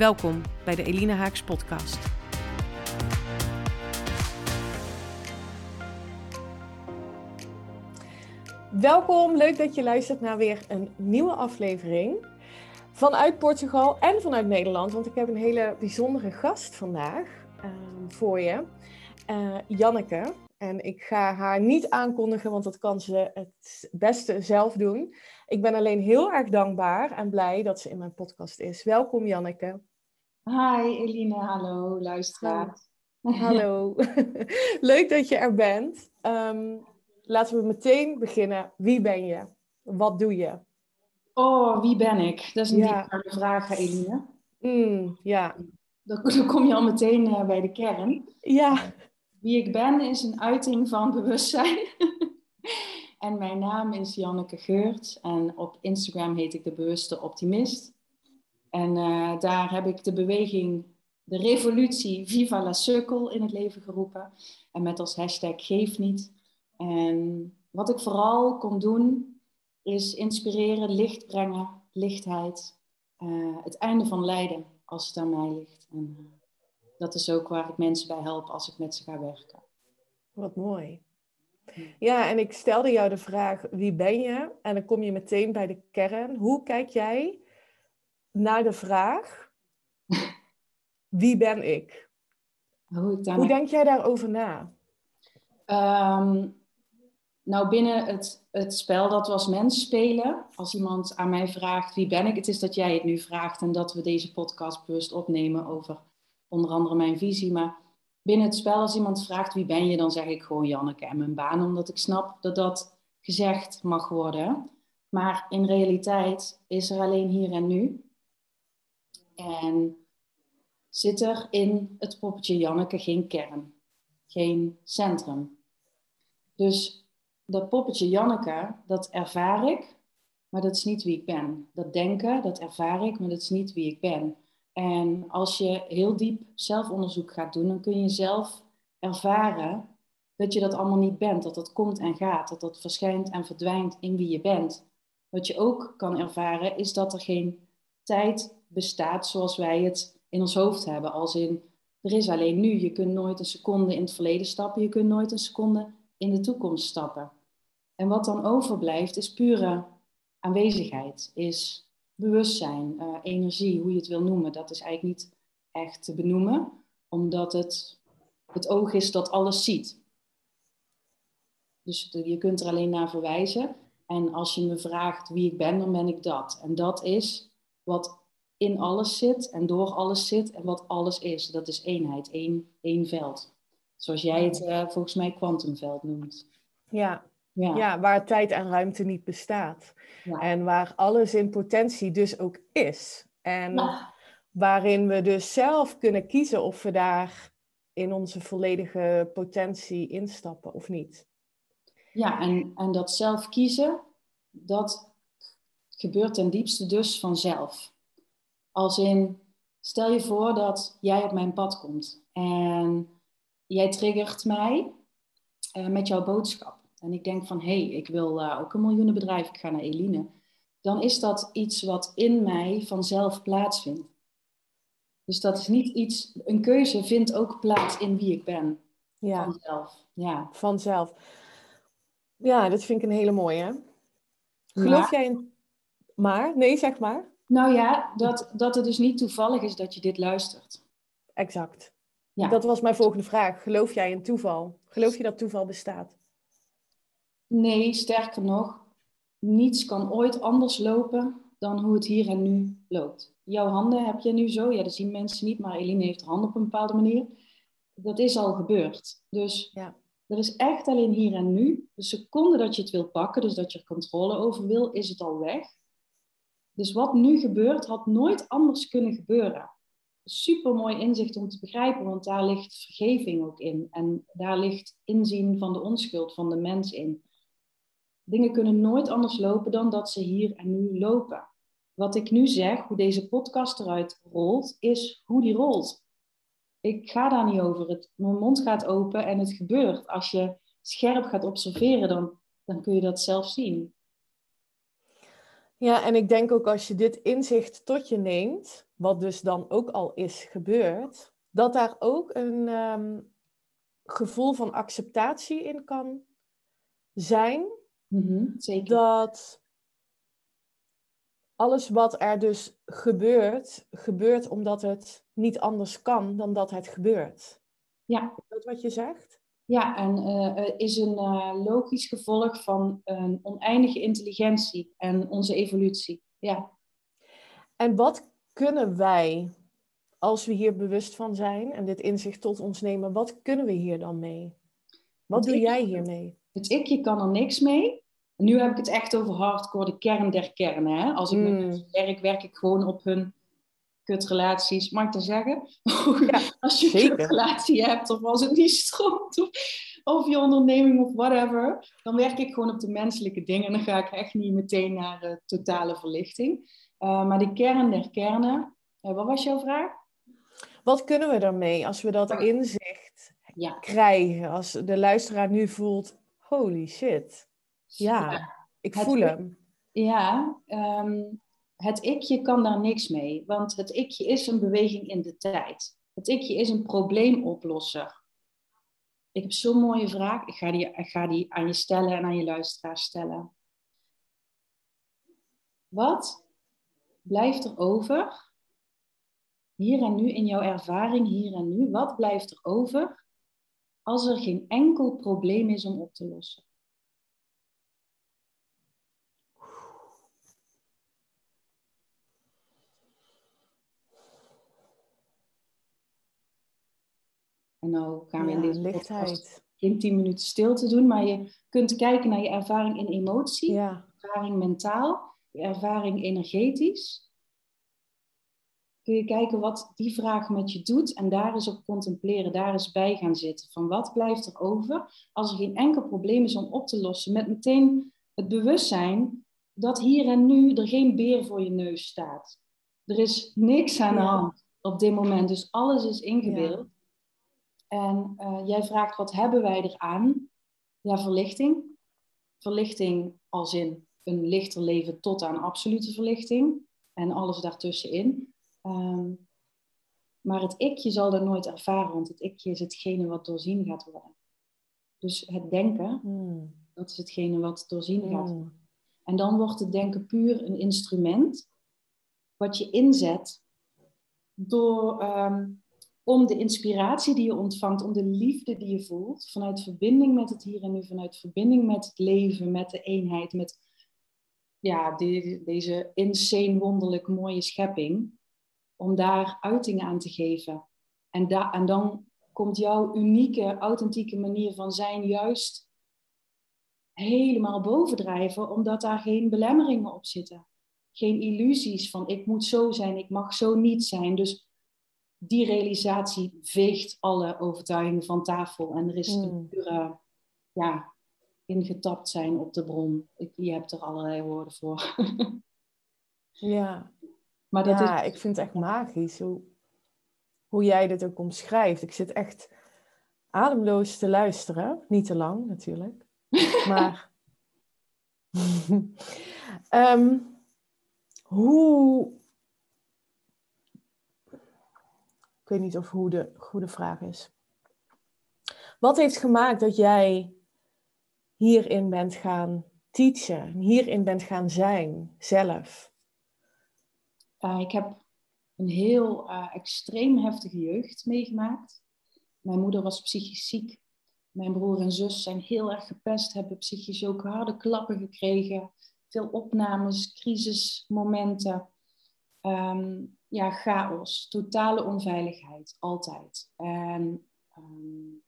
Welkom bij de Elina Haaks podcast. Welkom, leuk dat je luistert naar weer een nieuwe aflevering. Vanuit Portugal en vanuit Nederland, want ik heb een hele bijzondere gast vandaag ehm, voor je. Uh, Janneke. En ik ga haar niet aankondigen, want dat kan ze het beste zelf doen. Ik ben alleen heel erg dankbaar en blij dat ze in mijn podcast is. Welkom Janneke. Hi Eline, hallo luisteraar. Hallo, leuk dat je er bent. Ehm, laten we meteen beginnen. Wie ben je? Wat doe je? Oh, wie ben ik? Dat is een ja. diepe vraag, Eline. Mm, ja. Dan, dan, kom je al meteen uh, bij de kern. Ja. Wie ik ben is een uiting van bewustzijn. en mijn naam is Janneke Geurt. En op Instagram heet ik de Bewuste Optimist. En uh, daar heb ik de beweging, de revolutie Viva la Circle in het leven geroepen. En met als hashtag Geef niet. En wat ik vooral kon doen, is inspireren, licht brengen, lichtheid. Uh, het einde van lijden, als het aan mij ligt. En uh, dat is ook waar ik mensen bij help als ik met ze ga werken. Wat mooi. Ja, en ik stelde jou de vraag, wie ben je? En dan kom je meteen bij de kern. Hoe kijk jij naar de vraag: wie ben ik? Hoe, ik Hoe denk jij daarover na? Um, nou, binnen het, het spel dat we als mens spelen, als iemand aan mij vraagt wie ben ik, het is dat jij het nu vraagt en dat we deze podcast bewust opnemen over onder andere mijn visie. Maar binnen het spel, als iemand vraagt wie ben je, dan zeg ik gewoon Janneke en mijn baan, omdat ik snap dat dat gezegd mag worden. Maar in realiteit is er alleen hier en nu. En zit er in het poppetje Janneke geen kern, geen centrum. Dus dat poppetje Janneke, dat ervaar ik, maar dat is niet wie ik ben. Dat denken, dat ervaar ik, maar dat is niet wie ik ben. En als je heel diep zelfonderzoek gaat doen, dan kun je zelf ervaren dat je dat allemaal niet bent. Dat dat komt en gaat, dat dat verschijnt en verdwijnt in wie je bent. Wat je ook kan ervaren is dat er geen tijd bestaat zoals wij het in ons hoofd hebben. Als in, er is alleen nu. Je kunt nooit een seconde in het verleden stappen. Je kunt nooit een seconde in de toekomst stappen. En wat dan overblijft is pure aanwezigheid. Is bewustzijn, uh, energie, hoe je het wil noemen. Dat is eigenlijk niet echt te benoemen. Omdat het het oog is dat alles ziet. Dus je kunt er alleen naar verwijzen. En als je me vraagt wie ik ben, dan ben ik dat. En dat is wat in alles zit en door alles zit en wat alles is. Dat is eenheid, één, één veld. Zoals jij het uh, volgens mij kwantumveld noemt. Ja. Ja. ja, waar tijd en ruimte niet bestaat. Ja. En waar alles in potentie dus ook is. En ja. waarin we dus zelf kunnen kiezen of we daar in onze volledige potentie instappen of niet. Ja, en, en dat zelf kiezen, dat gebeurt ten diepste dus vanzelf. Als in, stel je voor dat jij op mijn pad komt en jij triggert mij uh, met jouw boodschap. En ik denk van, hé, hey, ik wil uh, ook een miljoenenbedrijf, ik ga naar Eline. Dan is dat iets wat in mij vanzelf plaatsvindt. Dus dat is niet iets, een keuze vindt ook plaats in wie ik ben. Ja. Vanzelf. Ja. Vanzelf. Ja, dat vind ik een hele mooie. Geloof jij in... Maar? Nee, zeg maar. Nou ja, dat, dat het dus niet toevallig is dat je dit luistert. Exact. Ja. Dat was mijn volgende vraag. Geloof jij in toeval? Geloof je dat toeval bestaat? Nee, sterker nog, niets kan ooit anders lopen dan hoe het hier en nu loopt. Jouw handen heb je nu zo, ja, dat zien mensen niet, maar Eline heeft handen op een bepaalde manier. Dat is al gebeurd. Dus ja. er is echt alleen hier en nu. De seconde dat je het wil pakken, dus dat je er controle over wil, is het al weg. Dus wat nu gebeurt, had nooit anders kunnen gebeuren. super mooi inzicht om te begrijpen, want daar ligt vergeving ook in. En daar ligt inzien van de onschuld van de mens in. Dingen kunnen nooit anders lopen dan dat ze hier en nu lopen. Wat ik nu zeg, hoe deze podcast eruit rolt, is hoe die rolt. Ik ga daar niet over. Het, mijn mond gaat open en het gebeurt. Als je scherp gaat observeren, dan, dan kun je dat zelf zien. Ja, en ik denk ook als je dit inzicht tot je neemt, wat dus dan ook al is gebeurd, dat daar ook een ehm, gevoel van acceptatie in kan zijn. Mm zeker. Dat alles wat er dus gebeurt, gebeurt omdat het niet anders kan dan dat het gebeurt. Ja. Is dat wat je zegt? Ja, en uh, is een uh, logisch gevolg van een oneindige intelligentie en onze evolutie. Ja. En wat kunnen wij, als we hier bewust van zijn en dit inzicht tot ons nemen, wat kunnen we hier dan mee? Wat doe jij hiermee? Het ikje kan er niks mee. nu heb ik het echt over hardcore, de kern der kernen. Hè? Als ik met hmm. mensen werk, werk ik gewoon op hun kutrelaties. Mag ik dat zeggen? Ja, als je een relatie hebt of als het niet stroomt of, of, je onderneming of whatever, dan werk ik gewoon op de menselijke dingen. En dan ga ik echt niet meteen naar uh, totale verlichting. Uh, maar de kern der kernen, uh, wat was jouw vraag? Wat kunnen we daarmee als we dat inzicht ja. krijgen? Als de luisteraar nu voelt, holy shit. Ja, ik voel hem. Ja, um, het ikje kan daar niks mee, want het ikje is een beweging in de tijd. Het ikje is een probleemoplosser. Ik heb zo'n mooie vraag, ik ga, die, ga die aan je stellen en aan je luisteraar stellen. Wat blijft er over, hier en nu in jouw ervaring, hier en nu, wat blijft er over als er geen enkel probleem is om op te lossen? En nou gaan we in deze lichtheid. geen tien minuten stilte doen, maar je kunt kijken naar je ervaring in emotie, ja. ervaring mentaal, je ervaring energetisch. Kun je kijken wat die vraag met je doet en daar eens op contempleren, daar eens bij gaan zitten. Van wat blijft er over als er geen enkel probleem is om op te lossen, met meteen het bewustzijn dat hier en nu er geen beer voor je neus staat. Er is niks aan de hand op dit moment, dus alles is ingebeeld. En uh, jij vraagt wat hebben wij eraan? Ja, verlichting. Verlichting als in een lichter leven tot aan absolute verlichting. En alles daartussenin. Um, maar het ikje zal dat nooit ervaren, want het ikje is hetgene wat doorzien gaat worden. Dus het denken, hmm. dat is hetgene wat doorzien gaat hmm. worden. En dan wordt het denken puur een instrument wat je inzet door um, om de inspiratie die je ontvangt, om de liefde die je voelt, vanuit verbinding met het hier en nu, vanuit verbinding met het leven, met de eenheid, met ja, deze insane, wonderlijk mooie schepping, om daar uiting aan te geven. En, en dan komt jouw unieke, authentieke manier van zijn juist helemaal bovendrijven, omdat daar geen belemmeringen op zitten. Geen illusies van ik moet zo zijn, ik mag zo niet zijn. Dus die realisatie veegt alle overtuigingen van tafel. En er is een hmm. pure, ja, ingetapt zijn op de bron. Ik, je hebt er allerlei woorden voor. ja, maar dat ja ik vind het echt magisch hoe, hoe jij dit ook omschrijft. Ik zit echt ademloos te luisteren. Niet te lang natuurlijk. Maar um, hoe Ik weet niet of hoe de goede vraag is. Wat heeft gemaakt dat jij hierin bent gaan teachen, hierin bent gaan zijn, zelf? Uh, ik heb een heel uh, extreem heftige jeugd meegemaakt. Mijn moeder was psychisch ziek. Mijn broer en zus zijn heel erg gepest, hebben psychisch ook harde klappen gekregen. Veel opnames, crisismomenten. Um, ja, chaos, totale onveiligheid, altijd. En um,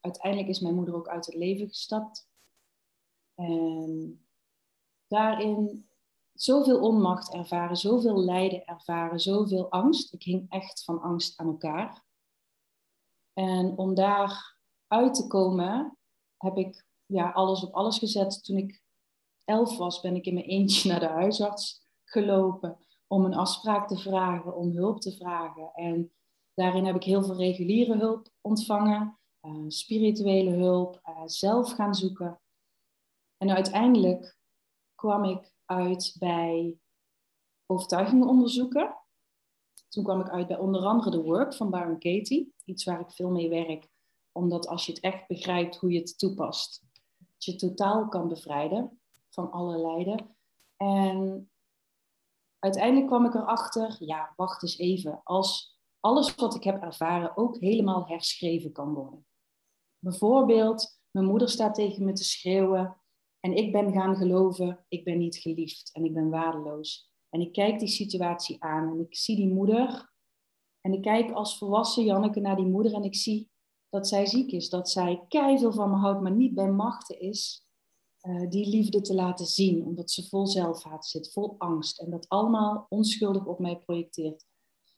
uiteindelijk is mijn moeder ook uit het leven gestapt. En daarin zoveel onmacht ervaren, zoveel lijden ervaren, zoveel angst. Ik hing echt van angst aan elkaar. En om daar uit te komen, heb ik ja, alles op alles gezet. Toen ik elf was, ben ik in mijn eentje naar de huisarts gelopen om een afspraak te vragen, om hulp te vragen. En daarin heb ik heel veel reguliere hulp ontvangen, uh, spirituele hulp, uh, zelf gaan zoeken. En uiteindelijk kwam ik uit bij overtuigingenonderzoeken. Toen kwam ik uit bij onder andere de work van Byron Katie. Iets waar ik veel mee werk. Omdat als je het echt begrijpt hoe je het toepast, je totaal kan bevrijden van alle lijden. En uiteindelijk kwam ik erachter, ja, wacht eens even. Als alles wat ik heb ervaren ook helemaal herschreven kan worden. Bijvoorbeeld, mijn moeder staat tegen me te schreeuwen en ik ben gaan geloven, ik ben niet geliefd en ik ben waardeloos. En ik kijk die situatie aan en ik zie die moeder. En ik kijk als volwassen Janneke naar die moeder en ik zie dat zij ziek is. Dat zij keihard van me houdt, maar niet bij machten is uh, die liefde te laten zien. Omdat ze vol zelfhaat zit, vol angst. En dat allemaal onschuldig op mij projecteert.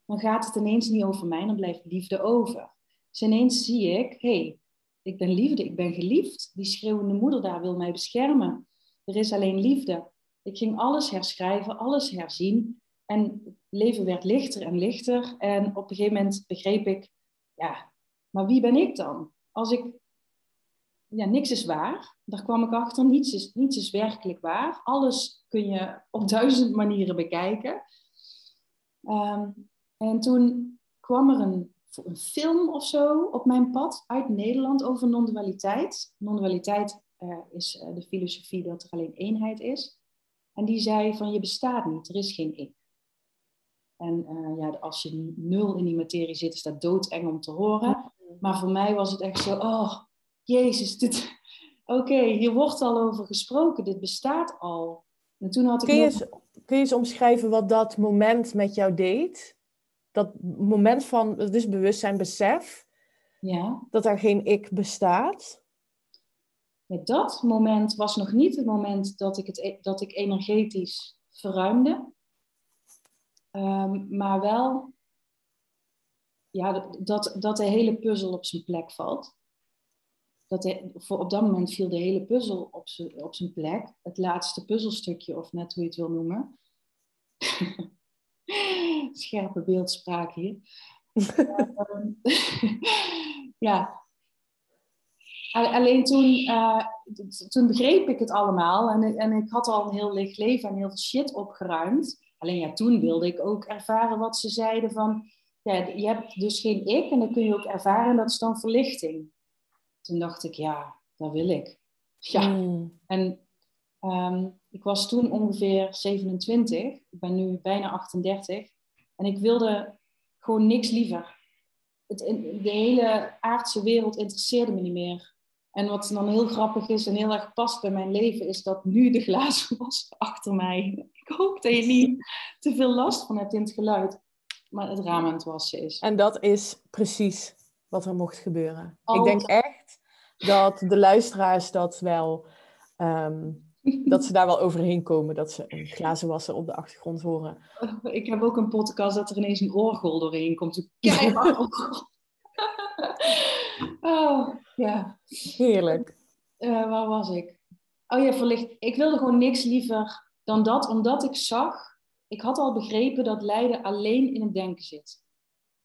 Dan gaat het ineens niet over mij, dan blijft liefde over. Dus ineens zie ik, hey, ik ben liefde, ik ben geliefd. Die schreeuwende moeder daar wil mij beschermen. Er is alleen liefde. Ik ging alles herschrijven, alles herzien. En het leven werd lichter en lichter. En op een gegeven moment begreep ik, ja, maar wie ben ik dan? Als ik, ja, niks is waar. Daar kwam ik achter, niets is, niets is werkelijk waar. Alles kun je op duizend manieren bekijken. Um, en toen kwam er een een film of zo op mijn pad uit Nederland over non-dualiteit. Non-dualiteit uh, is uh, de filosofie dat er alleen eenheid is. En die zei van je bestaat niet, er is geen ik. En uh, ja, als je nul in die materie zit, is dat doodeng om te horen. Maar voor mij was het echt zo, oh, jezus, dit... Oké, hier wordt al over gesproken, dit bestaat al. En toen had ik kun, je eens, kun je eens omschrijven wat dat moment met jou deed? dat moment van, het is bewustzijn, besef, ja. dat er geen ik bestaat. Ja, dat moment was nog niet het moment dat ik, het, e-, dat ik energetisch verruimde. Um, maar wel ja, dat, dat de hele puzzel op zijn plek valt. Dat de, voor op dat moment viel de hele puzzel op, op zijn plek. Het laatste puzzelstukje, of net hoe je het wil noemen. Scherpe beeldspraak hier. ja. Alleen toen, uh, toen begreep ik het allemaal en, en ik had al een heel licht leven en heel veel shit opgeruimd. Alleen ja, toen wilde ik ook ervaren wat ze zeiden van, ja, je hebt dus geen ik en dan kun je ook ervaren en dat is dan verlichting. Toen dacht ik, ja, dat wil ik. Ja. Hmm. En um, ik was toen ongeveer 27, ik ben nu bijna 38. En ik wilde gewoon niks liever. Het, de hele aardse wereld interesseerde me niet meer. En wat dan heel grappig is en heel erg past bij mijn leven, is dat nu de glazen was achter mij. Ik hoop dat je niet te veel last van hebt in het geluid. Maar het raam aan het wassen is. En dat is precies wat er mocht gebeuren. Ik denk echt dat de luisteraars dat wel ehm, dat ze daar wel overheen komen, dat ze een glazen wassen op de achtergrond horen. Ik heb ook een podcast dat er ineens een orgel doorheen komt. oh, ja. Heerlijk. Uh, waar was ik? Oh ja, verlicht. Ik wilde gewoon niks liever dan dat, omdat ik zag, ik had al begrepen dat lijden alleen in het denken zit.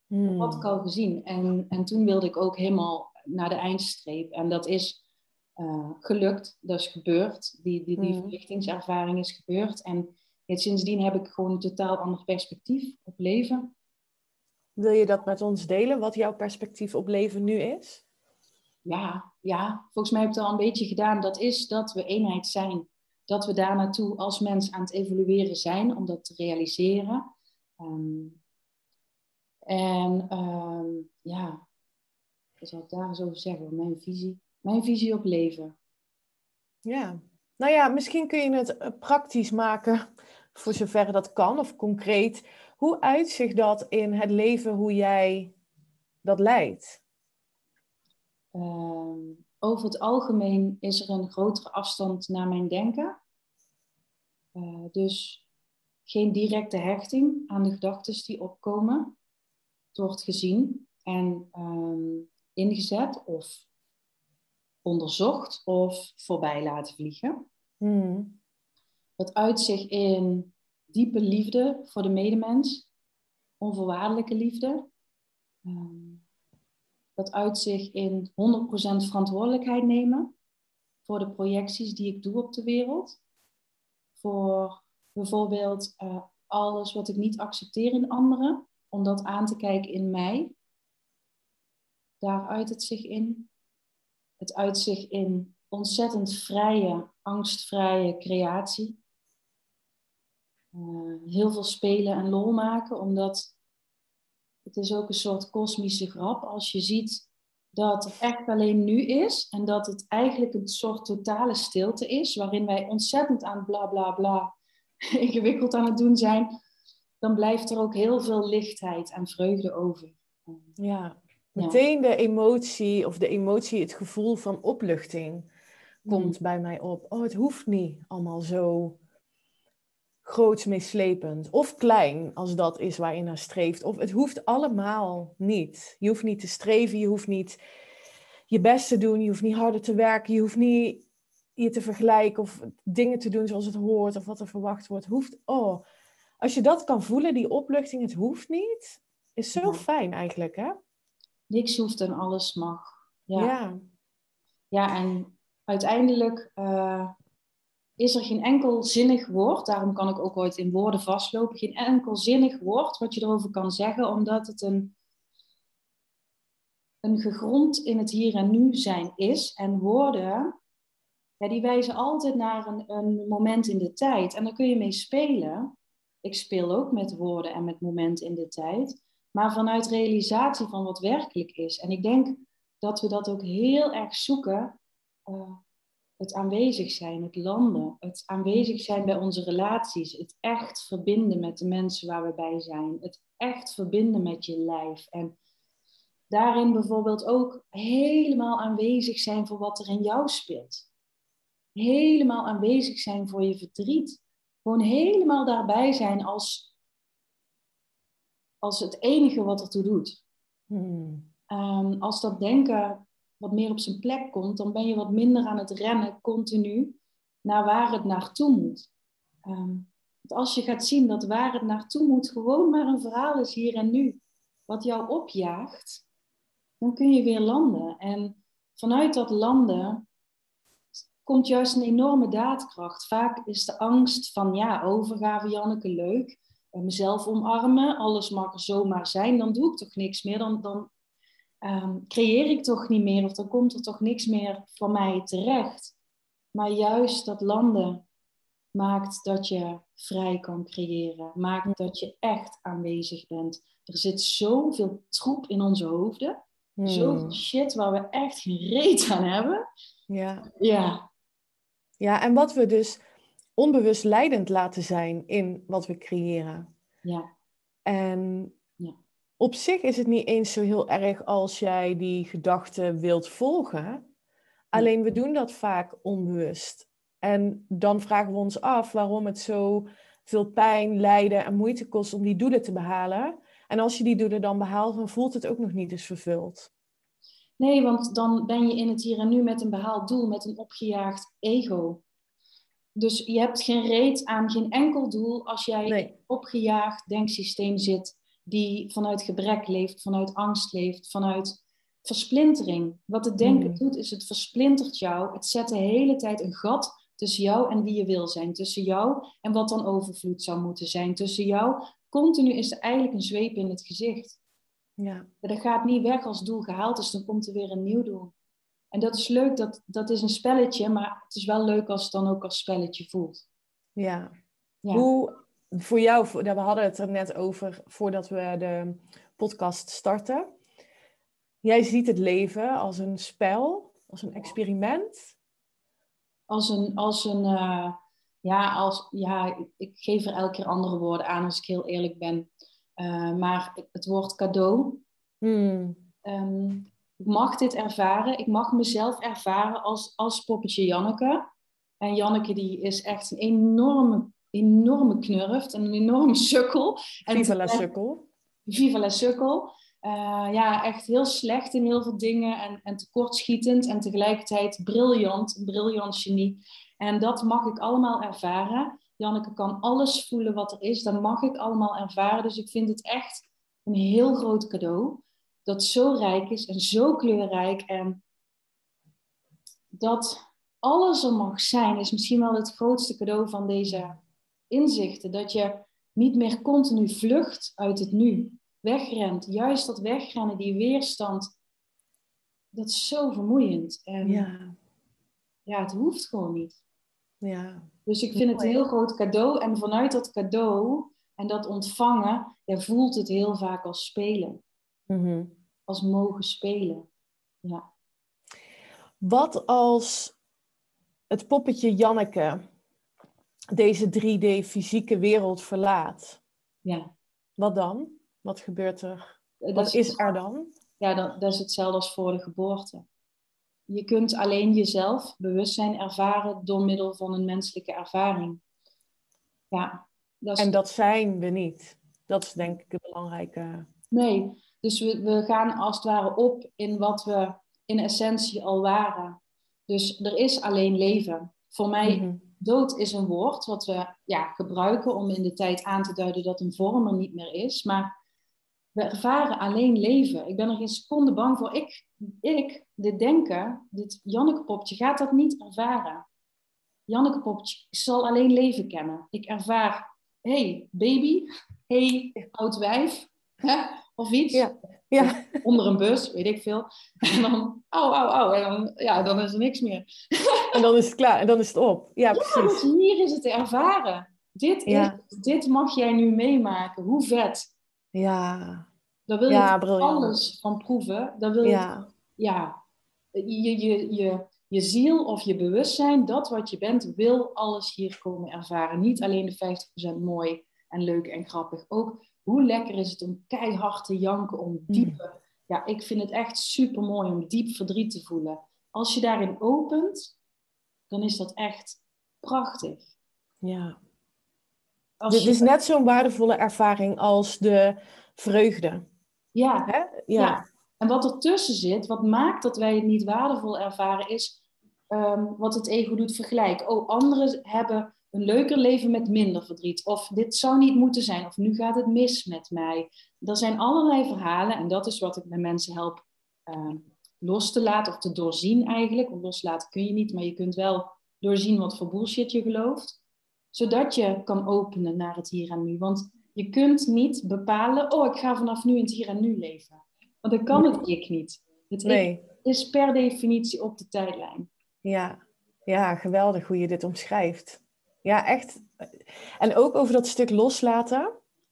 Hmm. Dat had ik al gezien. En, en toen wilde ik ook helemaal naar de eindstreep. En dat is uh, gelukt, dat is gebeurd. Die, die, die mm. verlichtingservaring is gebeurd. En sindsdien heb ik gewoon een totaal ander perspectief op leven. Wil je dat met ons delen, wat jouw perspectief op leven nu is? Ja, ja, volgens mij heb ik het al een beetje gedaan. Dat is dat we eenheid zijn. Dat we daar naartoe als mens aan het evolueren zijn om dat te realiseren. Um, en um, ja, wat zou ik daar eens over zeggen? Mijn visie mijn visie op leven. Ja, nou ja, misschien kun je het eh, praktisch maken, voor zover dat kan, of concreet. Hoe uitzicht dat in het leven, hoe jij dat leidt? Ehm, over het algemeen is er een grotere afstand naar mijn denken. Uh, dus geen directe hechting aan de gedachten die opkomen. Het wordt gezien en ehm, ingezet of onderzocht of voorbij laten vliegen. Hmm. Dat uit zich in diepe liefde voor de medemens, onvoorwaardelijke liefde. Um, dat uit zich in 100% verantwoordelijkheid nemen voor de projecties die ik doe op de wereld. Voor bijvoorbeeld uh, alles wat ik niet accepteer in anderen, om dat aan te kijken in mij. Daar uit het zich in. Het uit zich in ontzettend vrije, angstvrije creatie. Uh, heel veel spelen en lol maken, omdat het is ook een soort kosmische grap als je ziet dat het echt alleen nu is en dat het eigenlijk een soort totale stilte is, waarin wij ontzettend aan bla bla bla ingewikkeld aan het doen zijn, dan blijft er ook heel veel lichtheid en vreugde over. Ja, meteen de emotie of de emotie, het gevoel van opluchting komt mm. bij mij op. Oh, het hoeft niet allemaal zo groots meeslepend. Of klein, als dat is waar je naar streeft. Of het hoeft allemaal niet. Je hoeft niet te streven, je hoeft niet je best te doen, je hoeft niet harder te werken, je hoeft niet je te vergelijken of dingen te doen zoals het hoort of wat er verwacht wordt. Hoeft, oh, als je dat kan voelen, die opluchting, het hoeft niet, is zo fijn eigenlijk, hè? Niks hoeft en alles mag. Ja, ja. ja en uiteindelijk uh, is er geen enkel zinnig woord, daarom kan ik ook ooit in woorden vastlopen, geen enkel zinnig woord wat je erover kan zeggen, omdat het een, een gegrond in het hier en nu zijn is. En woorden, ja, die wijzen altijd naar een, een moment in de tijd. En daar kun je mee spelen. Ik speel ook met woorden en met momenten in de tijd. Maar vanuit realisatie van wat werkelijk is. En ik denk dat we dat ook heel erg zoeken. Uh, het aanwezig zijn, het landen, het aanwezig zijn bij onze relaties, het echt verbinden met de mensen waar we bij zijn, het echt verbinden met je lijf. En daarin bijvoorbeeld ook helemaal aanwezig zijn voor wat er in jou speelt. Helemaal aanwezig zijn voor je verdriet. Gewoon helemaal daarbij zijn als, als het enige wat ertoe doet. Hmm. Um, als dat denken wat meer op zijn plek komt, dan ben je wat minder aan het rennen continu naar waar het naartoe moet. Um, als je gaat zien dat waar het naartoe moet gewoon maar een verhaal is hier en nu, wat jou opjaagt, dan kun je weer landen. En vanuit dat landen komt juist een enorme daadkracht. Vaak is de angst van, ja, overgave Janneke, leuk. Mezelf omarmen, alles mag er zomaar zijn, dan doe ik toch niks meer. Dan, dan um, creëer ik toch niet meer of dan komt er toch niks meer voor mij terecht. Maar juist dat landen maakt dat je vrij kan creëren, maakt dat je echt aanwezig bent. Er zit zoveel troep in onze hoofden, hmm. zoveel shit waar we echt geen reet aan hebben. Ja. ja. Ja, en wat we dus onbewust leidend laten zijn in wat we creëren. Ja. En op zich is het niet eens zo heel erg als jij die gedachten wilt volgen. Alleen we doen dat vaak onbewust. En dan vragen we ons af waarom het zo veel pijn, lijden en moeite kost om die doelen te behalen. En als je die doelen dan behaalt, dan voelt het ook nog niet eens vervuld. Nee, want dan ben je in het hier en nu met een behaald doel, met een opgejaagd ego. Dus je hebt geen reet aan geen enkel doel als jij nee. opgejaagd denksysteem zit die vanuit gebrek leeft, vanuit angst leeft, vanuit versplintering. Wat het denken mm. doet, is het versplintert jou. Het zet de hele tijd een gat tussen jou en wie je wil zijn. Tussen jou en wat dan overvloed zou moeten zijn. Tussen jou, continu is er eigenlijk een zweep in het gezicht. Ja. Dat gaat niet weg als doel gehaald is, dan komt er weer een nieuw doel. En dat is leuk, dat, dat is een spelletje, maar het is wel leuk als het dan ook als spelletje voelt. Ja. ja. Hoe voor jou, we hadden het er net over voordat we de podcast starten. Jij ziet het leven als een spel, als een experiment. Als een, als een uh, ja, als, ja, ik geef er elke keer andere woorden aan als ik heel eerlijk ben. Uh, maar het woord cadeau. Hmm. Um, ik mag dit ervaren. Ik mag mezelf ervaren als, als poppetje Janneke. En Janneke die is echt een enorme enorme knurft en een enorme sukkel. En Viva la sukkel. Viva la sukkel. Uh, ja, echt heel slecht in heel veel dingen en, en tekortschietend en tegelijkertijd briljant, een briljant genie. En dat mag ik allemaal ervaren. Janneke kan alles voelen wat er is, dat mag ik allemaal ervaren. Dus ik vind het echt een heel groot cadeau dat zo rijk is en zo kleurrijk en dat alles er mag zijn, is misschien wel het grootste cadeau van deze inzichten. Dat je niet meer continu vlucht uit het nu, wegrent. Juist dat wegrennen, die weerstand, dat is zo vermoeiend. En ja, ja het hoeft gewoon niet. Ja. Dus ik vind het een heel groot cadeau. En vanuit dat cadeau en dat ontvangen, ja, voelt het heel vaak als spelen. Mhm. Als mogen spelen. Ja. Wat als het poppetje Janneke deze 3D fysieke wereld verlaat? Ja. Wat dan? Wat gebeurt er? Wat is, er dan? Ja, dat, dat is hetzelfde als voor de geboorte. Je kunt alleen jezelf bewustzijn ervaren door middel van een menselijke ervaring. Ja, dat is... En dat zijn we niet. Dat is denk ik het belangrijke. Nee, dus we, we gaan als het ware op in wat we in essentie al waren. Dus er is alleen leven. Voor mij, mhm. dood is een woord wat we ja, gebruiken om in de tijd aan te duiden dat een vorm er niet meer is. Maar we ervaren alleen leven. Ik ben er geen seconde bang voor. Ik, ik dit denken, dit Janneke-popje, gaat dat niet ervaren. Janneke-popje zal alleen leven kennen. Ik ervaar, hey, baby, hey, oud wijf, of iets. Ja. Ja. Onder een bus, weet ik veel. En dan, au, au, au. En dan, ja, dan is er niks meer. En dan is het klaar. En dan is het op. Ja, precies. dus hier is het te ervaren. Dit, is, dit mag jij nu meemaken. Hoe vet. Ja. Daar wil je alles van proeven. Daar wil je, ja. ja, je, je, je, je ziel of je bewustzijn, dat wat je bent, wil alles hier komen ervaren. Niet alleen de 50% mooi en leuk en grappig. Ook hoe lekker is het om keihard te janken, om mm. diepe... Ja, ik vind het echt super mooi om diep verdriet te voelen. Als je daarin opent, dan is dat echt prachtig. Ja. Dit is net zo'n waardevolle ervaring als de vreugde. Ja. Hè? ja. ja. En wat ertussen zit, wat maakt dat wij het niet waardevol ervaren, is ehm, wat het ego doet vergelijken. Oh, anderen hebben een leuker leven met minder verdriet. Of dit zou niet moeten zijn. Of nu gaat het mis met mij. Er zijn allerlei verhalen. En dat is wat ik bij mensen help ehm, los te laten. Of te doorzien eigenlijk. Want loslaten kun je niet. Maar je kunt wel doorzien wat voor bullshit je gelooft. Zodat je kan openen naar het hier en nu. Want je kunt niet bepalen. Oh, ik ga vanaf nu in het hier en nu leven. Want dan kan het ik niet. Het nee. is per definitie op de tijdlijn. Ja. ja, geweldig hoe je dit omschrijft. Ja, echt. En ook over dat stuk loslaten.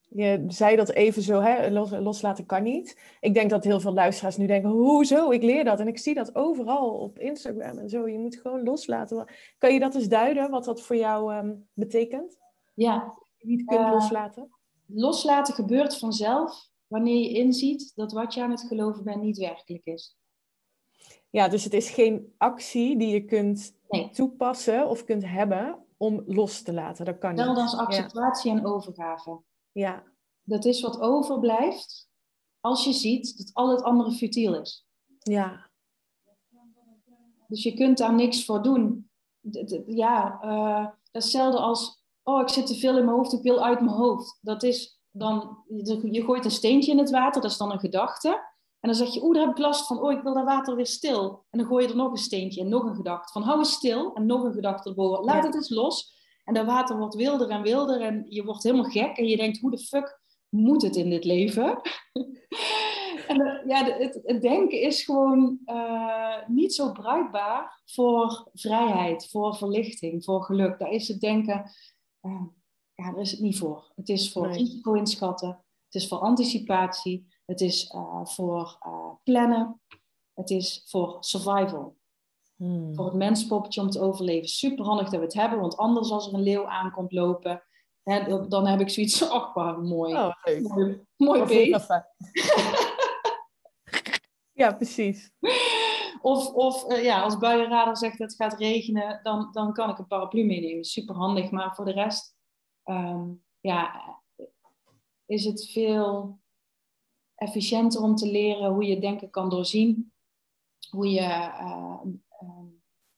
Je zei dat even zo, hè? loslaten kan niet. Ik denk dat heel veel luisteraars nu denken, hoezo, ik leer dat. En ik zie dat overal op Instagram en zo. Je moet gewoon loslaten. Kan je dat eens duiden, wat dat voor jou ehm, betekent? Ja. Je niet kunt uh, loslaten? Loslaten gebeurt vanzelf wanneer je inziet dat wat je aan het geloven bent niet werkelijk is. Ja, dus het is geen actie die je kunt toepassen of kunt hebben om los te laten. Dat kan niet. Wel als acceptatie en overgave. Ja. Dat is wat overblijft als je ziet dat al het andere futiel is. Ja. Dus je kunt daar niks voor doen. Ja, uh, dat is hetzelfde als, oh, ik zit te veel in mijn hoofd, ik wil uit mijn hoofd. Dat is dan, je gooit een steentje in het water, dat is dan een gedachte. En dan zeg je, oeh, daar heb ik last van. Oh, ik wil dat water weer stil. En dan gooi je er nog een steentje en nog een gedachte. Van hou eens stil en nog een gedachte erboven. Laat het eens los. En dat water wordt wilder en wilder. En je wordt helemaal gek. En je denkt, hoe de fuck moet het in dit leven? en ja, het, het, denken is gewoon uh, niet zo bruikbaar voor vrijheid, voor verlichting, voor geluk. Daar is het denken, uh, ja, daar is het niet voor. Het is voor nee. risico inschatten. Het is voor anticipatie. Het is uh, voor uh, plannen. Het is voor survival. Hmm. Voor het menspoppetje om te overleven. Super handig dat we het hebben, want anders als er een leeuw aankomt lopen, hè, dan heb ik zoiets ach, oh, mooi. Oh. Mooi, mooi beest. ja, precies. Of, of uh, ja, als buienradar zegt dat het gaat regenen, dan, dan kan ik een paraplu meenemen. Super handig, maar voor de rest ehm, ja, is het veel efficiënter om te leren hoe je denken kan doorzien. Hoe je, uh,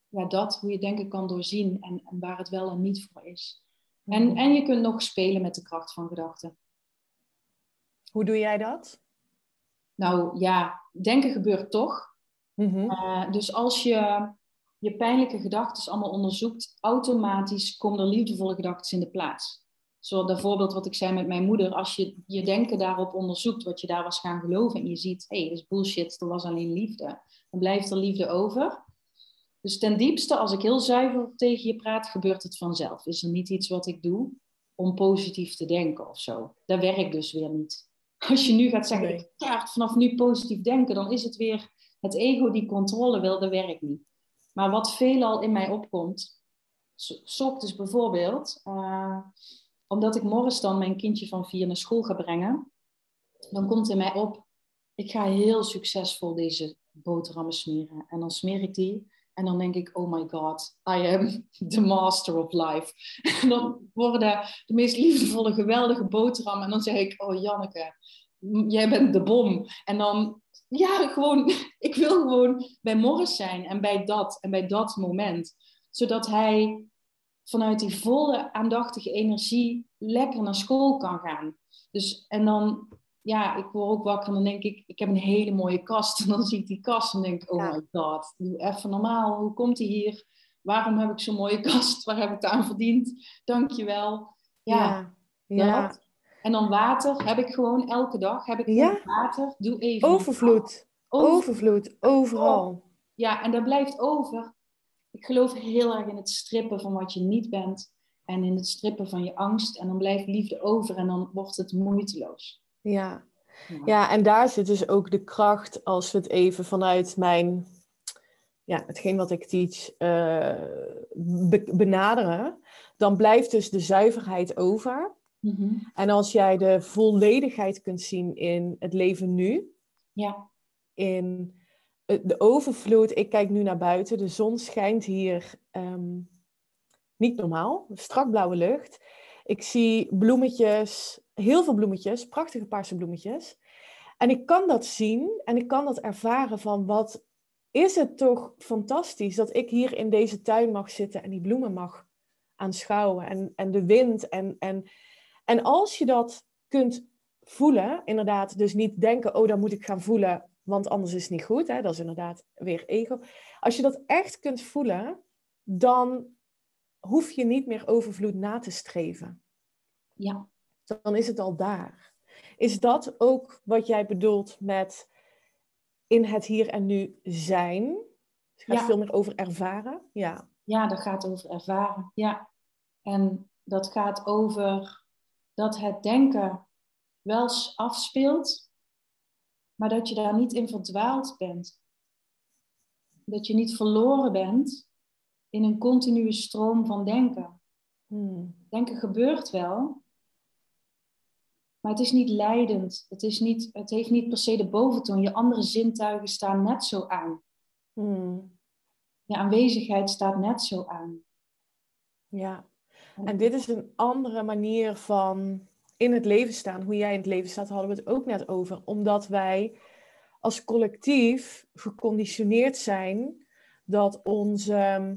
ja, dat, hoe je denken kan doorzien en, en, waar het wel en niet voor is. En, mhm. en je kunt nog spelen met de kracht van gedachten. Hoe doe jij dat? Nou ja, denken gebeurt toch. Mhm. Eh, dus als je je pijnlijke gedachten allemaal onderzoekt, automatisch komen er liefdevolle gedachten in de plaats. Zoals dat voorbeeld wat ik zei met mijn moeder, als je je denken daarop onderzoekt, wat je daar was gaan geloven en je ziet, hé, hey, dat is bullshit, er was alleen liefde, dan blijft er liefde over. Dus ten diepste, als ik heel zuiver tegen je praat, gebeurt het vanzelf. Is er niet iets wat ik doe om positief te denken of zo. Dat werkt dus weer niet. Als je nu gaat zeggen, nee. ik ga vanaf nu positief denken, dan is het weer het ego die controle wil, dat werkt niet. Maar wat veelal in mij opkomt, dus bijvoorbeeld, uh, omdat ik morgens dan mijn kindje van vier naar school ga brengen, dan komt in mij op, ik ga heel succesvol deze boterhammen smeren. En dan smeer ik die en dan denk ik, oh my god, I am the master of life. En dan worden de meest liefdevolle, geweldige boterhammen. En dan zeg ik, oh Janneke, jij bent de bom. En dan, ja, gewoon, ik wil gewoon bij Morris zijn en bij dat en bij dat moment. Zodat hij vanuit die volle aandachtige energie lekker naar school kan gaan. Dus, en dan, ja, ik word ook wakker en dan denk ik, ik heb een hele mooie kast. En dan zie ik die kast en denk oh my god, doe even normaal. Hoe komt die hier? Waarom heb ik zo'n mooie kast? Waar heb ik het aan verdiend? Dankjewel. Ja, ja. ja. En dan water heb ik gewoon elke dag. Heb ik ja. water. Doe even. Overvloed. Overvloed. Overal. Ja, en dat blijft over. Ik geloof heel erg in het strippen van wat je niet bent. En in het strippen van je angst. En dan blijft liefde over en dan wordt het moeiteloos. Ja. Ja, en daar zit dus ook de kracht als we het even vanuit mijn, ja, hetgeen wat ik teach, uh, benaderen. Dan blijft dus de zuiverheid over. Mhm. En als jij de volledigheid kunt zien in het leven nu, ja. in de overvloed, ik kijk nu naar buiten, de zon schijnt hier ehm, niet normaal, strak blauwe lucht. Ik zie bloemetjes, heel veel bloemetjes, prachtige paarse bloemetjes. En ik kan dat zien en ik kan dat ervaren van wat is het toch fantastisch dat ik hier in deze tuin mag zitten en die bloemen mag aanschouwen en, en de wind. En, en, en als je dat kunt voelen, inderdaad, dus niet denken, oh dan moet ik gaan voelen want anders is het niet goed. Hè? Dat is inderdaad weer ego. Als je dat echt kunt voelen, dan hoef je niet meer overvloed na te streven. Ja. Dan is het al daar. Is dat ook wat jij bedoelt met in het hier en nu zijn? Het gaat ja. veel meer over ervaren. Ja. ja, dat gaat over ervaren. Ja. En dat gaat over dat het denken wel afspeelt, maar dat je daar niet in verdwaald bent. Dat je niet verloren bent in een continue stroom van denken. Hmm. Denken gebeurt wel, maar het is niet leidend. Het, is niet, het heeft niet per se de boventoon. Je andere zintuigen staan net zo aan. Hmm. Je aanwezigheid staat net zo aan. Ja, en dit is een andere manier van in het leven staan, hoe jij in het leven staat, hadden we het ook net over. Omdat wij als collectief geconditioneerd zijn dat onze ehm,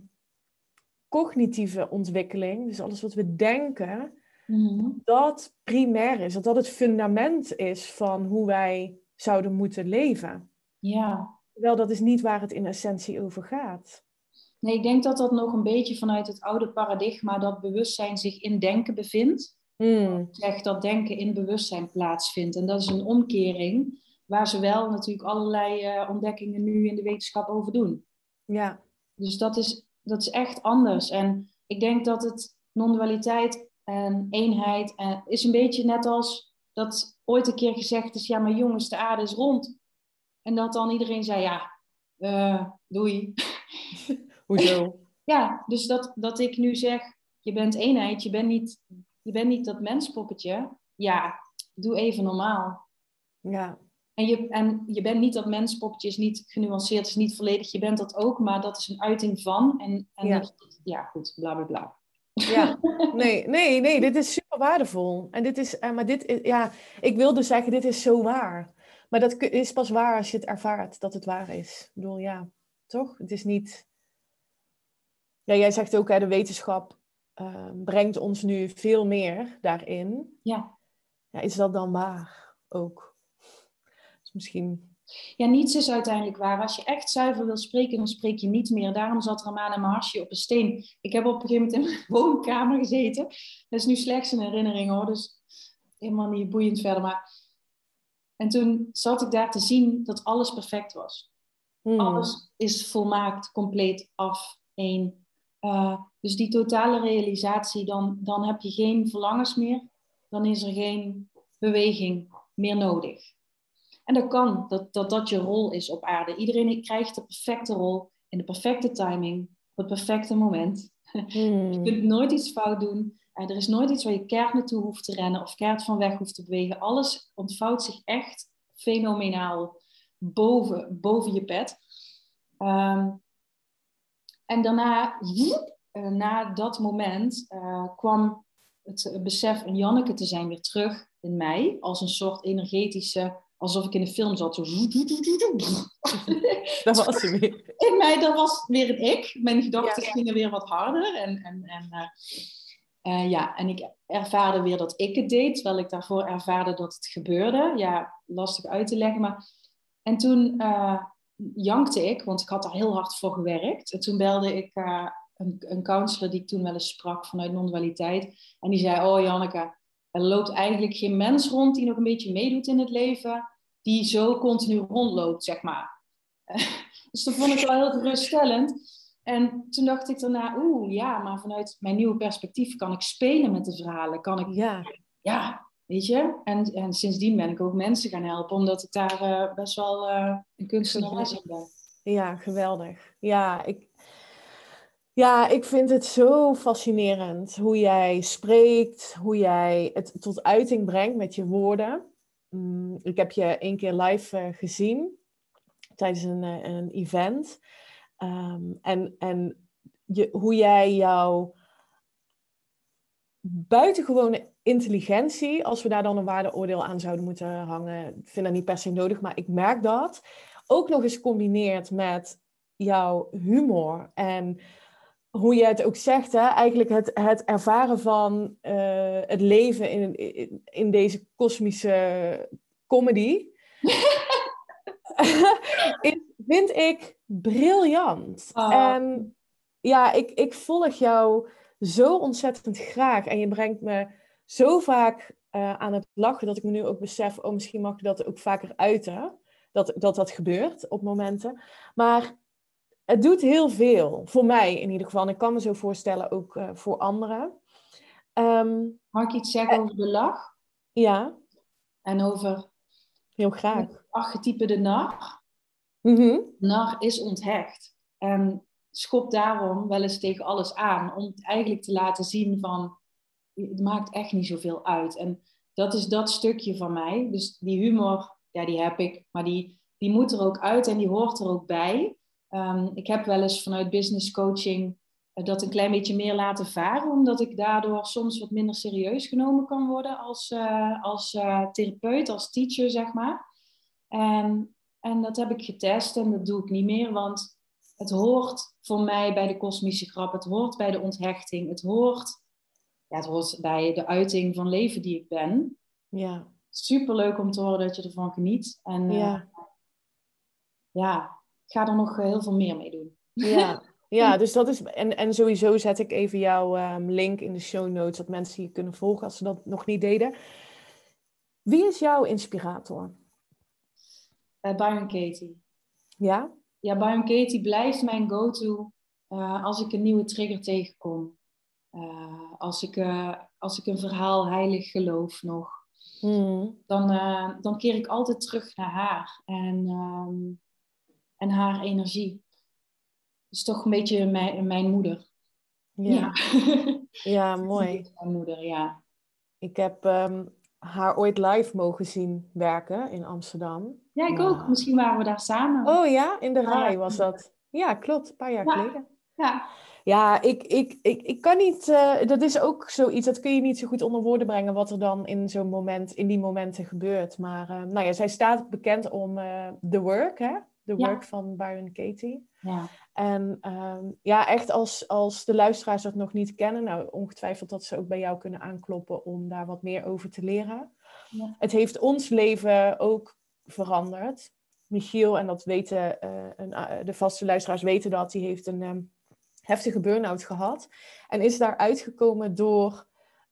cognitieve ontwikkeling, dus alles wat we denken, mhm. dat primair is. Dat dat het fundament is van hoe wij zouden moeten leven. Ja. Wel, dat is niet waar het in essentie over gaat. Nee, ik denk dat dat nog een beetje vanuit het oude paradigma dat bewustzijn zich in denken bevindt. Mm. Zegt dat denken in bewustzijn plaatsvindt. En dat is een omkering waar ze wel natuurlijk allerlei uh, ontdekkingen nu in de wetenschap over doen. Ja. Dus dat is, dat is echt anders. En ik denk dat het non-dualiteit en eenheid en eh, is een beetje net als dat ooit een keer gezegd is, ja maar jongens, de aarde is rond. En dat dan iedereen zei, ja, uh, doei. Hoezo? ja, dus dat, dat ik nu zeg, je bent eenheid, je bent niet je bent niet dat menspoppetje. Ja, doe even normaal. Ja. En je, en je bent niet dat menspoppetje, is niet genuanceerd, is niet volledig. Je bent dat ook, maar dat is een uiting van. En, en ja. Dat, ja, goed, bla bla bla. Ja, nee, nee, nee, dit is super waardevol. En dit is, uh, maar dit is, ja, ik wilde zeggen, dit is zo waar. Maar dat is pas waar als je het ervaart dat het waar is. Ik bedoel, ja, toch? Het is niet. Ja, jij zegt ook, hè, de wetenschap uh, brengt ons nu veel meer daarin. Ja. Ja, is dat dan waar ook? Dus misschien ja, niets is uiteindelijk waar. Als je echt zuiver wil spreken, dan spreek je niet meer. Daarom zat Ramana Maharshi op een steen. Ik heb op een gegeven moment in mijn woonkamer gezeten. Dat is nu slechts een herinnering hoor, dus helemaal niet boeiend verder. Maar... En toen zat ik daar te zien dat alles perfect was. Hmm. Alles is volmaakt, compleet, af, één. Uh, dus die totale realisatie, dan, dan heb je geen verlangens meer. Dan is er geen beweging meer nodig. En dat kan, dat, dat dat je rol is op aarde. Iedereen krijgt de perfecte rol in de perfecte timing, op het perfecte moment. Hmm. Je kunt nooit iets fout doen. Er is nooit iets waar je keihard naartoe hoeft te rennen of keihard van weg hoeft te bewegen. Alles ontvouwt zich echt fenomenaal boven, boven je pet. Ehm, en daarna, uh, na dat moment, uh, kwam het besef een Janneke te zijn weer terug in mij. Als een soort energetische alsof ik in een film zat. Zo... Dat was ze weer. In mij, dat was weer een ik. Mijn gedachten gingen weer wat harder. En, en, en, uh, uh, ja, en ik ervaarde weer dat ik het deed, terwijl ik daarvoor ervaarde dat het gebeurde. Ja, lastig uit te leggen. Maar... En toen uh, jankte ik, want ik had daar heel hard voor gewerkt. En toen belde ik een, een counselor die ik toen wel eens sprak vanuit non-dualiteit. En die zei, oh Janneke, er loopt eigenlijk geen mens rond die nog een beetje meedoet in het leven, die zo continu rondloopt, zeg maar. dus dat vond ik wel heel geruststellend. En toen dacht ik daarna, oeh, ja, maar vanuit mijn nieuwe perspectief kan ik spelen met de verhalen. Kan ik, ja, ja weet je? En, en sindsdien ben ik ook mensen gaan helpen, omdat ik daar uh, best wel uh, een kunstenaar ben. Ja, geweldig. Ja, ik, ja, ik vind het zo fascinerend hoe jij spreekt, hoe jij het tot uiting brengt met je woorden. Mm, ik heb je één keer live uh, gezien tijdens een, een event. Um, en en je, hoe jij jouw buitengewone intelligentie, als we daar dan een waardeoordeel aan zouden moeten hangen, ik vind dat niet per se nodig, maar ik merk dat, ook nog eens combineert met jouw humor en hoe je het ook zegt, hè, eigenlijk het, het ervaren van uh, het leven in, in, in, deze kosmische comedy, vind ik briljant. Oh. En ja, ik, ik volg jou zo ontzettend graag en je brengt me zo vaak uh, aan het lachen dat ik me nu ook besef, oh misschien mag ik dat ook vaker uiten, dat dat, dat gebeurt op momenten. Maar het doet heel veel. Voor mij in ieder geval. En ik kan me zo voorstellen ook uh, voor anderen. Um, Mag ik iets zeggen over de lach? Ja. En over... Heel graag. archetype de nar. Mm -hmm. Nar is onthecht. En schopt daarom wel eens tegen alles aan. Om het eigenlijk te laten zien van... Het maakt echt niet zoveel uit. En dat is dat stukje van mij. Dus die humor, ja, die heb ik. Maar die, die moet er ook uit en die hoort er ook bij. Um, ik heb wel eens vanuit business coaching uh, dat een klein beetje meer laten varen, omdat ik daardoor soms wat minder serieus genomen kan worden als, uh, als uh, therapeut, als teacher, zeg maar. En, en dat heb ik getest en dat doe ik niet meer, want het hoort voor mij bij de kosmische grap, het hoort bij de onthechting, het hoort, ja, het hoort bij de uiting van leven die ik ben. Ja. Superleuk om te horen dat je ervan geniet. En ja, ja ga er nog eh, heel veel meer mee doen. Ja, ja dus dat is. En, en sowieso zet ik even jouw um, link in de show notes, dat mensen je kunnen volgen als ze dat nog niet deden. Wie is jouw inspirator? Uh, Byron Katie. Ja? Ja, Byron Katie blijft mijn go-to uh, als ik een nieuwe trigger tegenkom. Uh, als, ik, als ik een verhaal heilig geloof nog. Hmm. Dan, dan keer ik altijd terug naar haar. En um, en haar energie. Is toch een beetje mijn, mijn moeder. Ja, ja. mooi. Mijn moeder, ja. Ik heb ehm, haar ooit live mogen zien werken in Amsterdam. Ja, ik ook. Misschien waren we daar samen. Oh ja, in de rij was dat. Ja, klopt. Een paar jaar geleden. Ja. Ja, ik, ik, ik, ik kan niet. Uh, dat is ook zoiets, dat kun je niet zo goed onder woorden brengen. wat er dan in zo'n moment, in die momenten gebeurt. Maar uh, nou ja, zij staat bekend om uh, The Work, hè? The Work van Byron Katie. Ja. En um, ja, echt als, als de luisteraars dat nog niet kennen, nou ongetwijfeld dat ze ook bij jou kunnen aankloppen om daar wat meer over te leren. Ja. Het heeft ons leven ook veranderd. Michiel, en dat weten een, de vaste luisteraars weten dat, die heeft een. Um, heftige burn-out gehad. En is daar uitgekomen door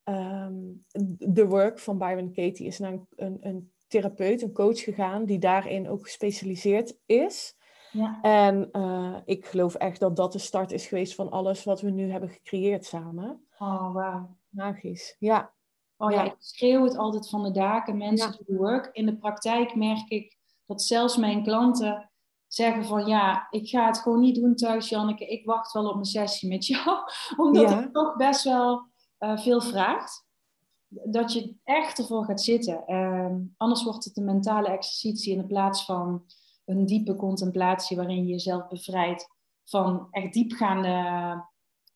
um, de work van Byron Katie. Is naar een, een, een, therapeut, een coach gegaan, die daarin ook gespecialiseerd is. Ja. En uh, ik geloof echt dat dat de start is geweest van alles wat we nu hebben gecreëerd samen. Oh, wow. Magisch, ja. Oh ja, ik schreeuw het altijd van de daken, mensen ja. do work. In de praktijk merk ik dat zelfs mijn klanten zeggen van ja, ik ga het gewoon niet doen thuis, Janneke. Ik wacht wel op mijn sessie met jou. Omdat het toch best wel uh, veel vraagt. Dat je echt ervoor gaat zitten. Uh, anders wordt het een mentale exercitie in de plaats van een diepe contemplatie waarin je jezelf bevrijdt van echt diepgaande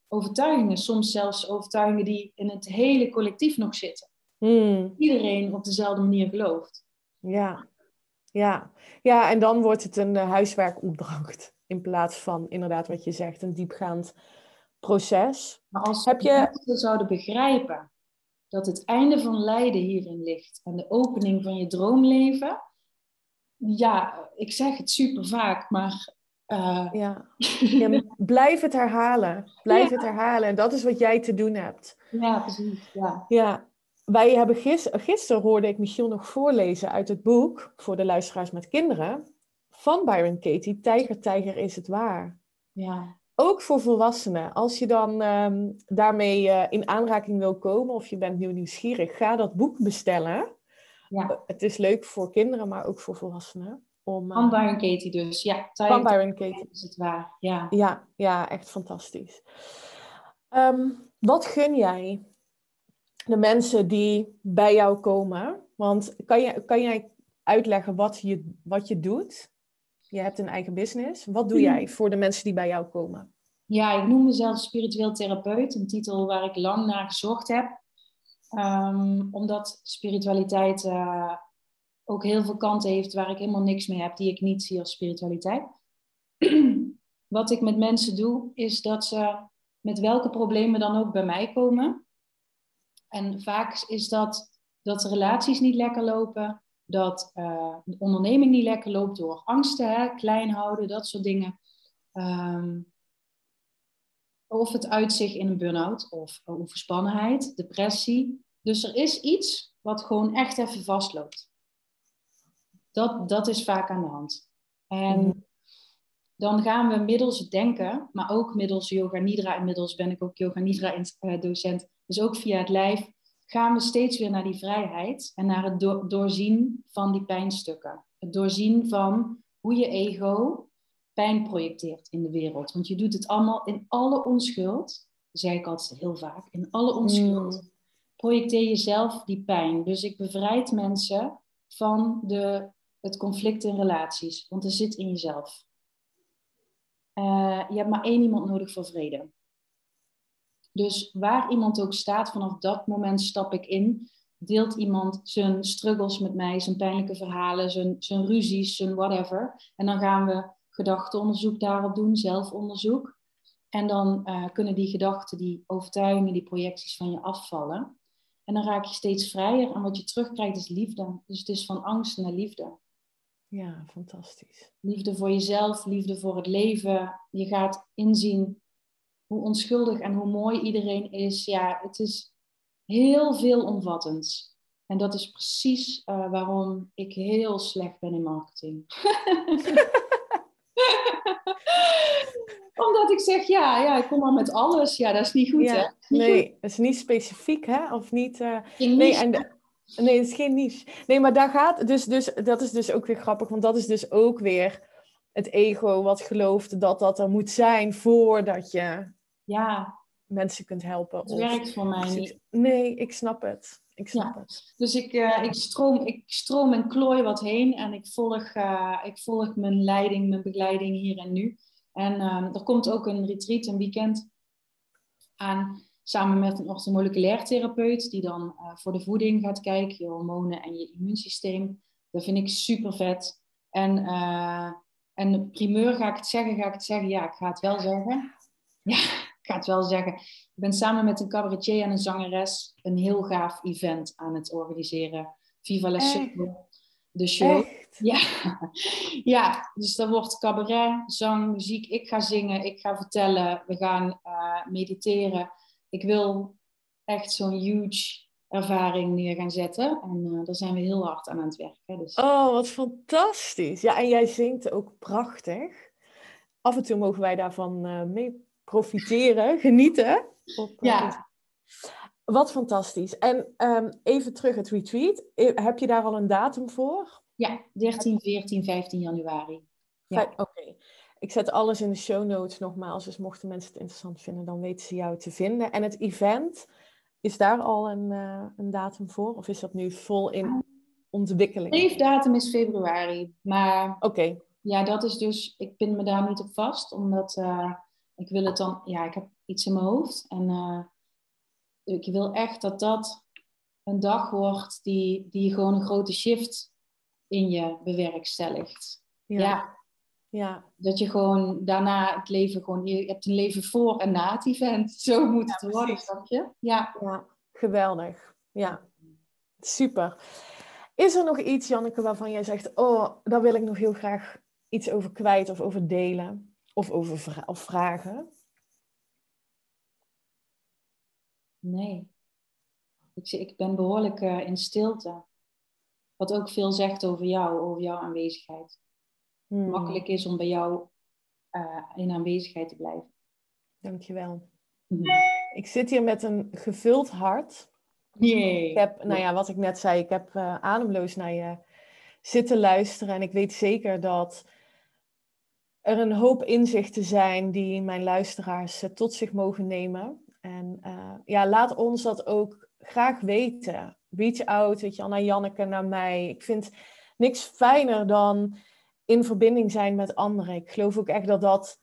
overtuigingen. Soms zelfs overtuigingen die in het hele collectief nog zitten. Hmm. Iedereen op dezelfde manier gelooft. Ja, ja. ja, en dan wordt het een uh, huiswerkopdracht in plaats van inderdaad wat je zegt, een diepgaand proces. Maar als Heb je mensen zouden begrijpen dat het einde van lijden hierin ligt en de opening van je droomleven, ja, ik zeg het super vaak, maar. Uh... Ja. ja blijf het herhalen. Blijf het herhalen. En dat is wat jij te doen hebt. Ja, precies. Ja. ja wij hebben gisteren, gisteren hoorde ik Michiel nog voorlezen uit het boek voor de luisteraars met kinderen van Byron Katie, Tijger, Tijger is het waar. Ja. Ook voor volwassenen. Als je dan um, daarmee uh, in aanraking wil komen of je bent nu nieuwsgierig, ga dat boek bestellen. Ja. Het is leuk voor kinderen, maar ook voor volwassenen. Om, uh, van Byron Katie dus, ja. Tijger, van Byron Katie. Is het waar, ja. Ja, ja echt fantastisch. Um, wat gun jij de mensen die bij jou komen. Want kan, je, kan jij uitleggen wat je, wat je doet? Je hebt een eigen business. Wat doe jij voor de mensen die bij jou komen? Ja, ik noem mezelf spiritueel therapeut. Een titel waar ik lang naar gezocht heb. Ehm, omdat spiritualiteit uh, ook heel veel kanten heeft waar ik helemaal niks mee heb, die ik niet zie als spiritualiteit. Wat ik met mensen doe, is dat ze met welke problemen dan ook bij mij komen, en vaak is dat dat de relaties niet lekker lopen, dat uh, de onderneming niet lekker loopt door angsten, hè, klein houden, dat soort dingen. Um, of het uitzicht in een burn-out of overspannenheid, depressie. Dus er is iets wat gewoon echt even vastloopt. Dat, dat is vaak aan de hand. En mhm. dan gaan we middels denken, maar ook middels yoga nidra, inmiddels ben ik ook yoga nidra eh, docent, dus ook via het lijf gaan we steeds weer naar die vrijheid en naar het doorzien van die pijnstukken. Het doorzien van hoe je ego pijn projecteert in de wereld. Want je doet het allemaal in alle onschuld, zeg ik altijd heel vaak, in alle onschuld. Mm. Projecteer jezelf die pijn. Dus ik bevrijd mensen van de, het conflict in relaties, want er zit in jezelf. Uh, je hebt maar één iemand nodig voor vrede. Dus waar iemand ook staat, vanaf dat moment stap ik in. Deelt iemand zijn struggles met mij, zijn pijnlijke verhalen, zijn, zijn ruzies, zijn whatever. En dan gaan we gedachtenonderzoek daarop doen, zelfonderzoek. En dan uh, kunnen die gedachten, die overtuigingen, die projecties van je afvallen. En dan raak je steeds vrijer. En wat je terugkrijgt is liefde. Dus het is van angst naar liefde. Ja, fantastisch. Liefde voor jezelf, liefde voor het leven. Je gaat inzien hoe onschuldig en hoe mooi iedereen is. Ja, het is heel veelomvattend. En dat is precies uh, waarom ik heel slecht ben in marketing. Omdat ik zeg, ja, ja, ik kom al met alles. Ja, dat is niet goed, hè? Nee, dat is niet specifiek, hè? Of niet... Uh... nee, en nee, het is geen niche. Nee, maar daar gaat... Dus, dus, dat is dus ook weer grappig, want dat is dus ook weer het ego wat gelooft dat dat er moet zijn voordat je ja. mensen kunt helpen. Het werkt voor mij niet. Nee, ik snap het. Ik snap het. Dus ik, uh, ik, stroom, ik stroom en klooi wat heen en ik volg, uh, ik volg mijn leiding, mijn begeleiding hier en nu. En uh, er komt ook een retreat, een weekend aan samen met een orthomoleculair therapeut, die dan uh, voor de voeding gaat kijken, je hormonen en je immuunsysteem. Dat vind ik super vet. En, uh, en primeur ga ik het zeggen, ga ik het zeggen? Ja, ik ga het wel zeggen. Ja, ga het wel zeggen. Ik ben samen met een cabaretier en een zangeres een heel gaaf event aan het organiseren. Viva la Super, de show. Ja. ja, dus dat wordt cabaret, zang, muziek. Ik ga zingen, ik ga vertellen, we gaan uh, mediteren ik wil echt zo'n huge ervaring neer gaan zetten. En uh, daar zijn we heel hard aan aan het werken. Dus. Oh, wat fantastisch. Ja, en jij zingt ook prachtig. Af en toe mogen wij daarvan uh, mee profiteren, genieten. Op, uh, ja. Wat fantastisch. En um, even terug het retreat. Heb je daar al een datum voor? Ja, 13, 14, 15 januari. Ja. Oké. Okay. Ik zet alles in de show notes nogmaals. Dus mochten mensen het interessant vinden, dan weten ze jou te vinden. En het event, is daar al een, uh, een datum voor? Of is dat nu vol in ontwikkeling? De datum is februari. Maar Oké. ja, dat is dus, ik pin me daar niet op vast. Omdat uh, ik wil het dan, ja, ik heb iets in mijn hoofd. En uh, ik wil echt dat dat een dag wordt die, die gewoon een grote shift in je bewerkstelligt. Ja. ja. Ja. Dat je gewoon daarna het leven gewoon, je hebt een leven voor en na het event. Zo moet het worden, snap je? Ja. ja, geweldig. Ja, super. Is er nog iets, Janneke, waarvan jij zegt, oh, daar wil ik nog heel graag iets over kwijt of over delen? Of over vra of vragen? Nee. Ik, ik ben behoorlijk uh, in stilte. Wat ook veel zegt over jou, over jouw aanwezigheid hmm. makkelijk is om bij jou uh, in aanwezigheid te blijven. Dankjewel. Mm Ik zit hier met een gevuld hart. Nee. Ik heb, nou ja, wat ik net zei, ik heb uh, ademloos naar je zitten luisteren. En ik weet zeker dat er een hoop inzichten zijn die mijn luisteraars uh, tot zich mogen nemen. En ja, laat ons dat ook graag weten. Reach out, weet je, naar Janneke, naar mij. Ik vind niks fijner dan in verbinding zijn met anderen. Ik geloof ook echt dat dat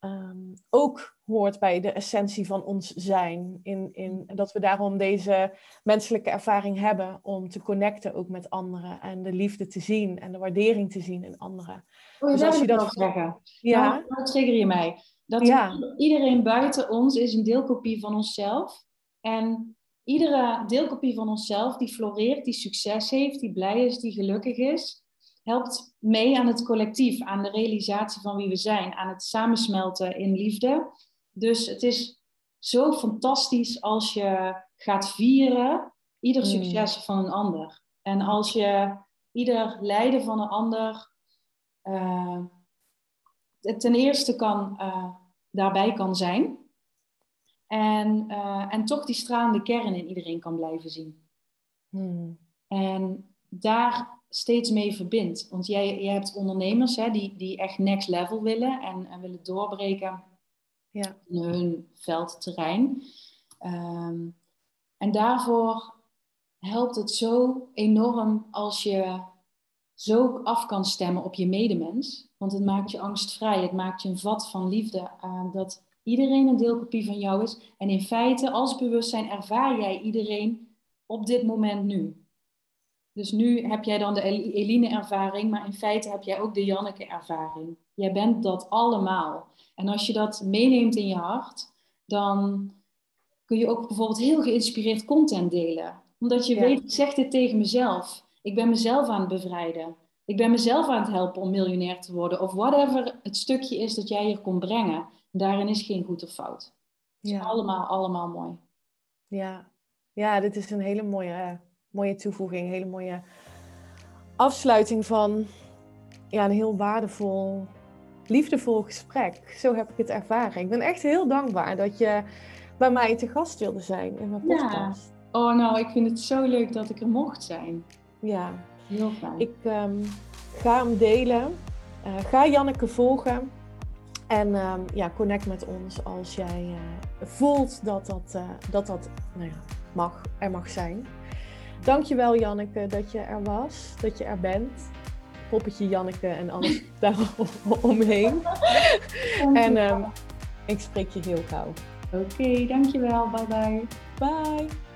um, ook hoort bij de essentie van ons zijn. In, in, dat we daarom deze menselijke ervaring hebben om te connecten ook met anderen. En de liefde te zien en de waardering te zien in anderen. Oh, dus als je dat zeggen. Ja. Nou, dat trigger je mij. Dat ja. iedereen buiten ons is een deelkopie van onszelf. En iedere deelkopie van onszelf die floreert, die succes heeft, die blij is, die gelukkig is, helpt mee aan het collectief, aan de realisatie van wie we zijn, aan het samensmelten in liefde. Dus het is zo fantastisch als je gaat vieren ieder hmm. succes van een ander. En als je ieder lijden van een ander uh, ten eerste kan, uh, daarbij kan zijn. En, uh, en toch die stralende kern in iedereen kan blijven zien. Hmm. En daar steeds mee verbindt. Want jij, jij hebt ondernemers hè, die, die echt next level willen en, en willen doorbreken ja. in hun veldterrein. Um, en daarvoor helpt het zo enorm als je zo af kan stemmen op je medemens. Want het maakt je angstvrij, het maakt je een vat van liefde. Uh, dat iedereen een deelkopie van jou is. En in feite, als bewustzijn, ervaar jij iedereen op dit moment nu. Dus nu heb jij dan de Eline-ervaring, maar in feite heb jij ook de Janneke-ervaring. Jij bent dat allemaal. En als je dat meeneemt in je hart, dan kun je ook bijvoorbeeld heel geïnspireerd content delen. Omdat je weet, ik zeg dit tegen mezelf. Ik ben mezelf aan het bevrijden. Ik ben mezelf aan het helpen om miljonair te worden. Of whatever het stukje is dat jij hier kon brengen. Daarin is geen goed of fout. Het is allemaal, allemaal mooi. Ja. ja, dit is een hele mooie mooie toevoeging, hele mooie afsluiting van ja, een heel waardevol, liefdevol gesprek. Zo heb ik het ervaren. Ik ben echt heel dankbaar dat je bij mij te gast wilde zijn in mijn podcast. Ja. Oh, nou, ik vind het zo leuk dat ik er mocht zijn. Ja. Heel fijn. Ik um, ga hem delen. Uh, ga Janneke volgen. En um, ja, connect met ons als jij uh, voelt dat dat, uh, dat, dat nou ja, mag, er mag zijn. Dankjewel Janneke dat je er was, dat je er bent. Poppetje Janneke en alles daaromheen. en um, ik spreek je heel gauw. Oké, dankjewel. Bye bye. Bye.